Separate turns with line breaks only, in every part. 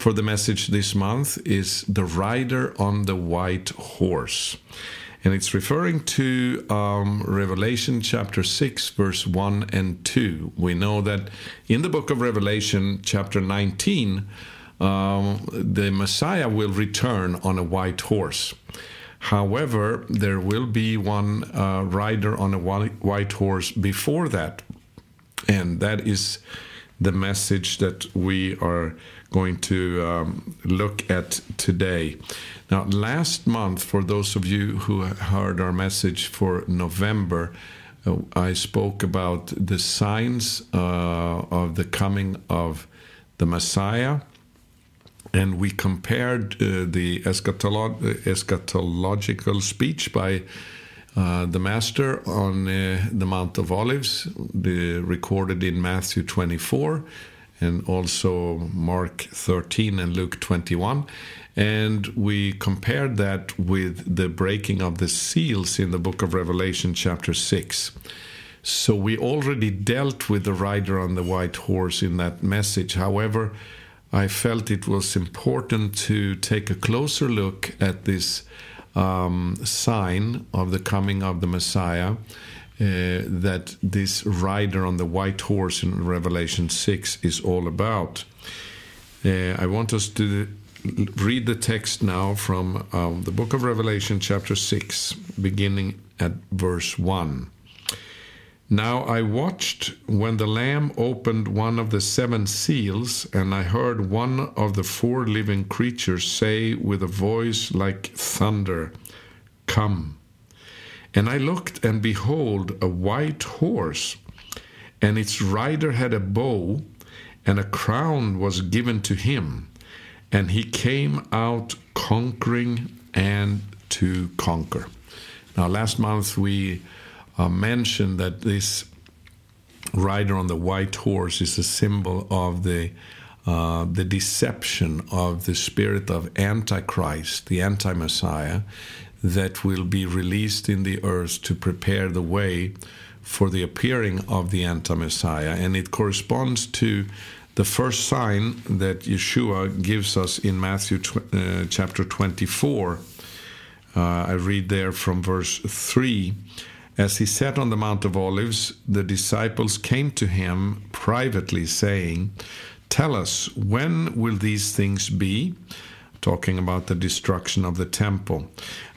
for the message this month is The Rider on the White Horse. And it's referring to um, Revelation chapter 6, verse 1 and 2. We know that in the book of Revelation, chapter 19, um, the Messiah will return on a white horse. However, there will be one uh, rider on a white horse before that. And that is the message that we are going to um, look at today. Now, last month, for those of you who heard our message for November, uh, I spoke about the signs uh, of the coming of the Messiah and we compared uh, the eschatolo- eschatological speech by uh, the Master on uh, the Mount of Olives, the, recorded in Matthew 24, and also Mark 13 and Luke 21. And we compared that with the breaking of the seals in the book of Revelation, chapter 6. So we already dealt with the rider on the white horse in that message. However, I felt it was important to take a closer look at this um, sign of the coming of the Messiah. Uh, that this rider on the white horse in Revelation 6 is all about. Uh, I want us to read the text now from um, the book of Revelation, chapter 6, beginning at verse 1. Now I watched when the Lamb opened one of the seven seals, and I heard one of the four living creatures say with a voice like thunder, Come. And I looked, and behold, a white horse, and its rider had a bow, and a crown was given to him, and he came out conquering and to conquer. Now, last month we uh, mentioned that this rider on the white horse is a symbol of the uh, the deception of the spirit of Antichrist, the anti Messiah, that will be released in the earth to prepare the way for the appearing of the anti Messiah. And it corresponds to the first sign that Yeshua gives us in Matthew tw- uh, chapter 24. Uh, I read there from verse 3 as he sat on the Mount of Olives, the disciples came to him privately, saying, Tell us, when will these things be? Talking about the destruction of the temple.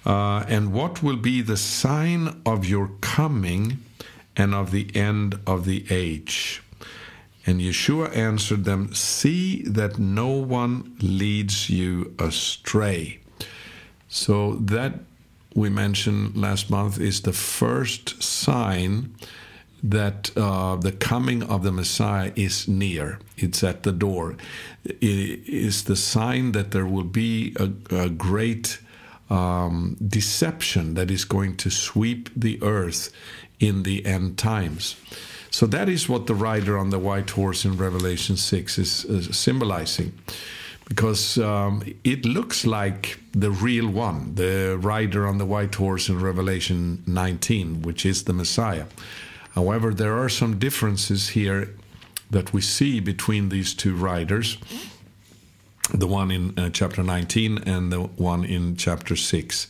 Uh, and what will be the sign of your coming and of the end of the age? And Yeshua answered them, See that no one leads you astray. So that we mentioned last month is the first sign that uh, the coming of the Messiah is near. It's at the door. It is the sign that there will be a, a great um, deception that is going to sweep the earth in the end times. So that is what the rider on the white horse in Revelation 6 is, is symbolizing because um, it looks like the real one, the rider on the white horse in Revelation 19, which is the Messiah. However, there are some differences here that we see between these two riders the one in uh, chapter 19 and the one in chapter 6,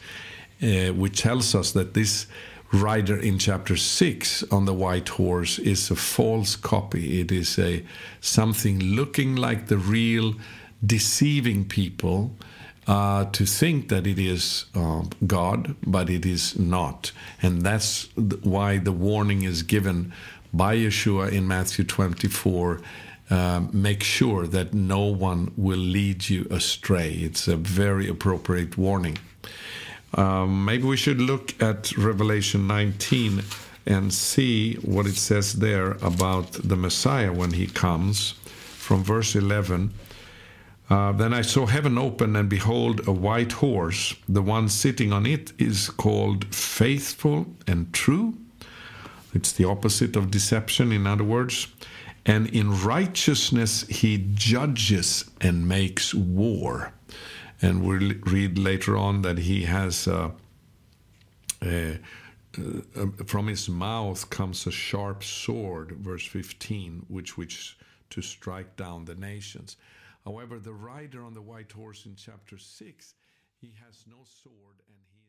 uh, which tells us that this rider in chapter 6 on the white horse is a false copy. It is a something looking like the real deceiving people uh, to think that it is uh, God, but it is not. And that's why the warning is given by Yeshua in Matthew 24 uh, make sure that no one will lead you astray. It's a very appropriate warning. Um, maybe we should look at Revelation 19 and see what it says there about the Messiah when he comes. From verse 11 uh, then I saw heaven open, and behold, a white horse. The one sitting on it is called Faithful and True. It's the opposite of deception, in other words. And in righteousness he judges and makes war. And we'll read later on that he has. Uh, uh, uh, from his mouth comes a sharp sword, verse 15, which which to strike down the nations. However, the rider on the white horse in chapter 6, he has no sword and he